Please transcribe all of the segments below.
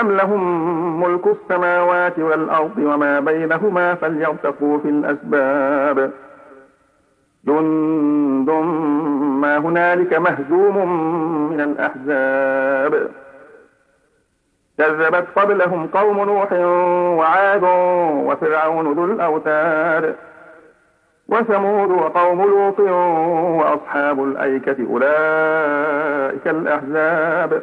أم لهم ملك السماوات والأرض وما بينهما فليرتقوا في الأسباب. جند ما هنالك مهزوم من الأحزاب. كذبت قبلهم قوم نوح وعاد وفرعون ذو الأوتاد. وثمود وقوم لوط وأصحاب الأيكة أولئك الأحزاب.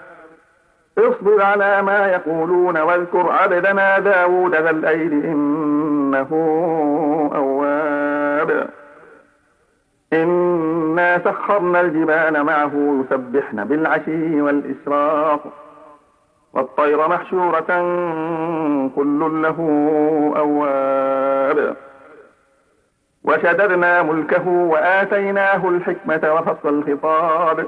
اصبر على ما يقولون واذكر عبدنا داود ذا الأيد إنه أواب. إنا سخرنا الجبال معه يسبحن بالعشي والإشراق والطير محشورة كل له أواب. وشددنا ملكه وآتيناه الحكمة وفصل الخطاب.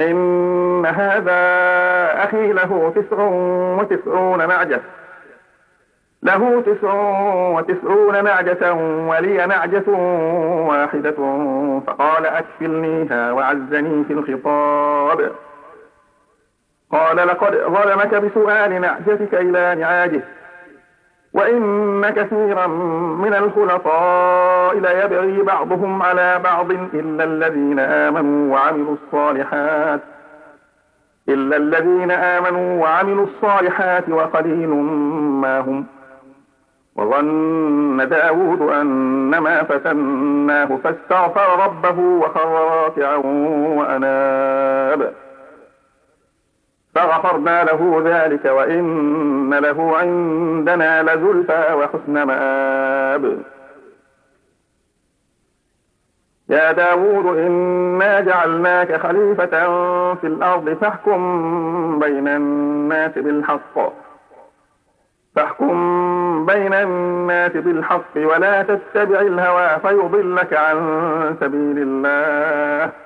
إن هذا أخي له تسع وتسعون نعجة له تسع وتسعون نعجة ولي نعجة واحدة. فقال أكفلنيها وعزني في الخطاب. قال لقد ظلمك بسؤال نعجتك إلى نعاجه وإن كثيرا من الخلطاء ليبغي بعضهم على بعض إلا الذين آمنوا وعملوا الصالحات إلا الذين آمنوا وعملوا الصالحات وقليل ما هم. وظن داود أنما فتناه فاستغفر ربه وخر راكعا وأناب. فغفرنا له ذلك وإن له عندنا لزلفى وحسن مآب. يا داود إنا جعلناك خليفة في الأرض فاحكم بين الناس بالحق. فاحكم بين الناس بالحق ولا تتبع الهوى فيضلك عن سبيل الله.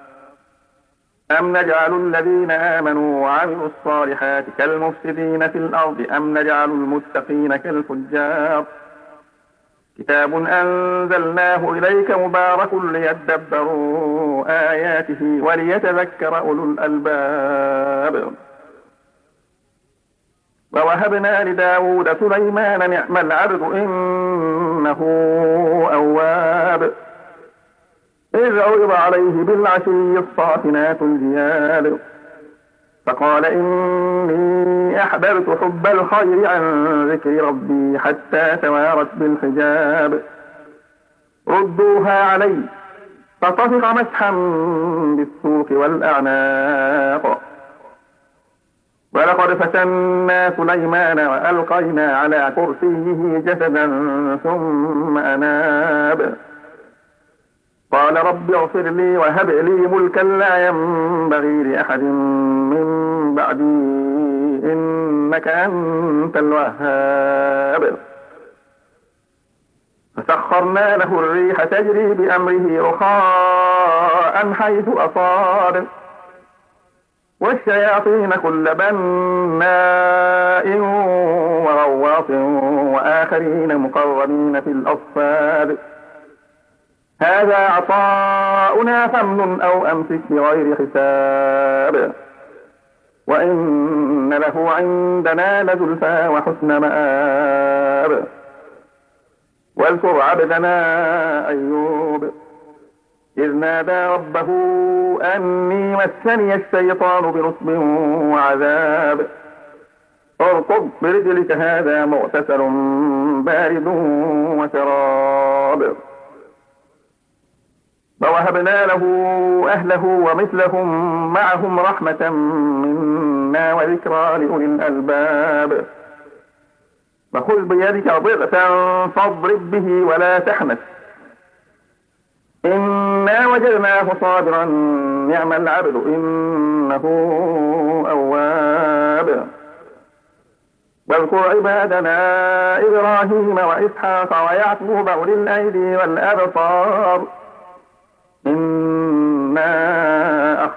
أم نجعل الذين آمنوا وعملوا الصالحات كالمفسدين في الأرض أم نجعل المتقين كالفجار كتاب أنزلناه إليك مبارك ليدبروا آياته وليتذكر أولو الألباب ووهبنا لداود سليمان نعم العبد إنه أواب إذ عرض عليه بالعشي الصافنات الجياد فقال إني أحببت حب الخير عن ذكر ربي حتى توارت بالحجاب. ردوها علي فطفق مسحا بالسوق والأعناق. ولقد فتنا سليمان وألقينا على كرسيه جسدا ثم أناب. قال رب اغفر لي وهب لي ملكا لا ينبغي لأحد من بعدي إنك أنت الوهاب. فسخرنا له الريح تجري بأمره رخاء حيث أصاب. والشياطين كل بناء وغواص وآخرين مقربين في الأصفاد. هذا عطاؤنا فمن أو أمسك بغير حساب. وإن له عندنا لزلفى وحسن مآب. واذكر عبدنا أيوب. إذ نادى ربه أني مسني الشيطان بنصب وعذاب. اركض برجلك هذا مغتسل بارد وشراب. ووهبنا له أهله ومثلهم معهم رحمة منا وذكرى لأولي الألباب. فخذ بيدك ضغثا فاضرب به ولا تحنث. إنا وجدناه صابرا نعم العبد إنه أواب. واذكر عبادنا إبراهيم وإسحاق ويعقوب أولي الأيدي والأبصار.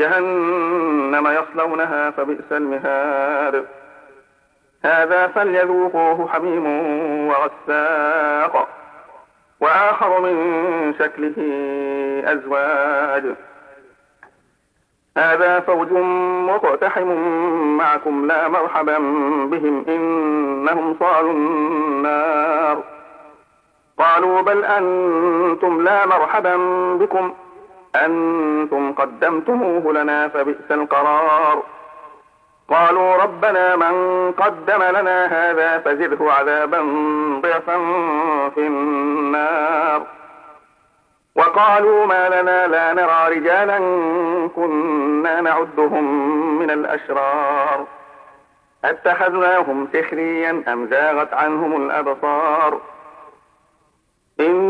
جهنم يصلونها فبئس المهاد. هذا فليذوقوه حميم وغساق وآخر من شكله أزواج. هذا فوج مقتحم معكم لا مرحبا بهم إنهم صالوا النار. قالوا بل أنتم لا مرحبا بكم. أنتم قدمتموه لنا فبئس القرار. قالوا ربنا من قدم لنا هذا فزده عذابا ضعفا في النار. وقالوا ما لنا لا نرى رجالا كنا نعدهم من الأشرار. أتخذناهم سخريا أم زاغت عنهم الأبصار؟ إن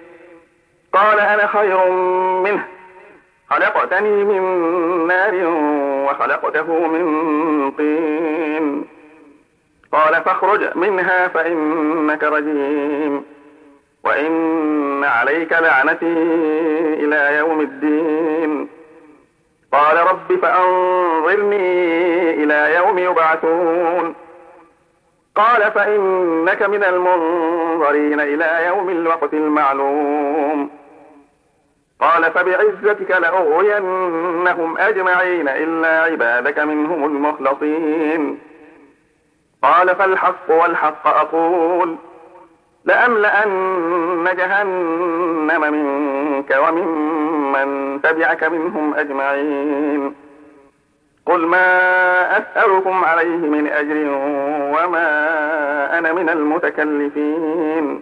قال أنا خير منه. خلقتني من نار وخلقته من طين. قال فاخرج منها فإنك رجيم. وإن عليك لعنتي إلى يوم الدين. قال رب فأنظرني إلى يوم يبعثون. قال فإنك من المنظرين إلى يوم الوقت المعلوم. قال فبعزتك لأغوينهم أجمعين إلا عبادك منهم المخلصين. قال فالحق والحق أقول لأملأن جهنم منك وممن تبعك منهم أجمعين. قل ما أسألكم عليه من أجر وما أنا من المتكلفين.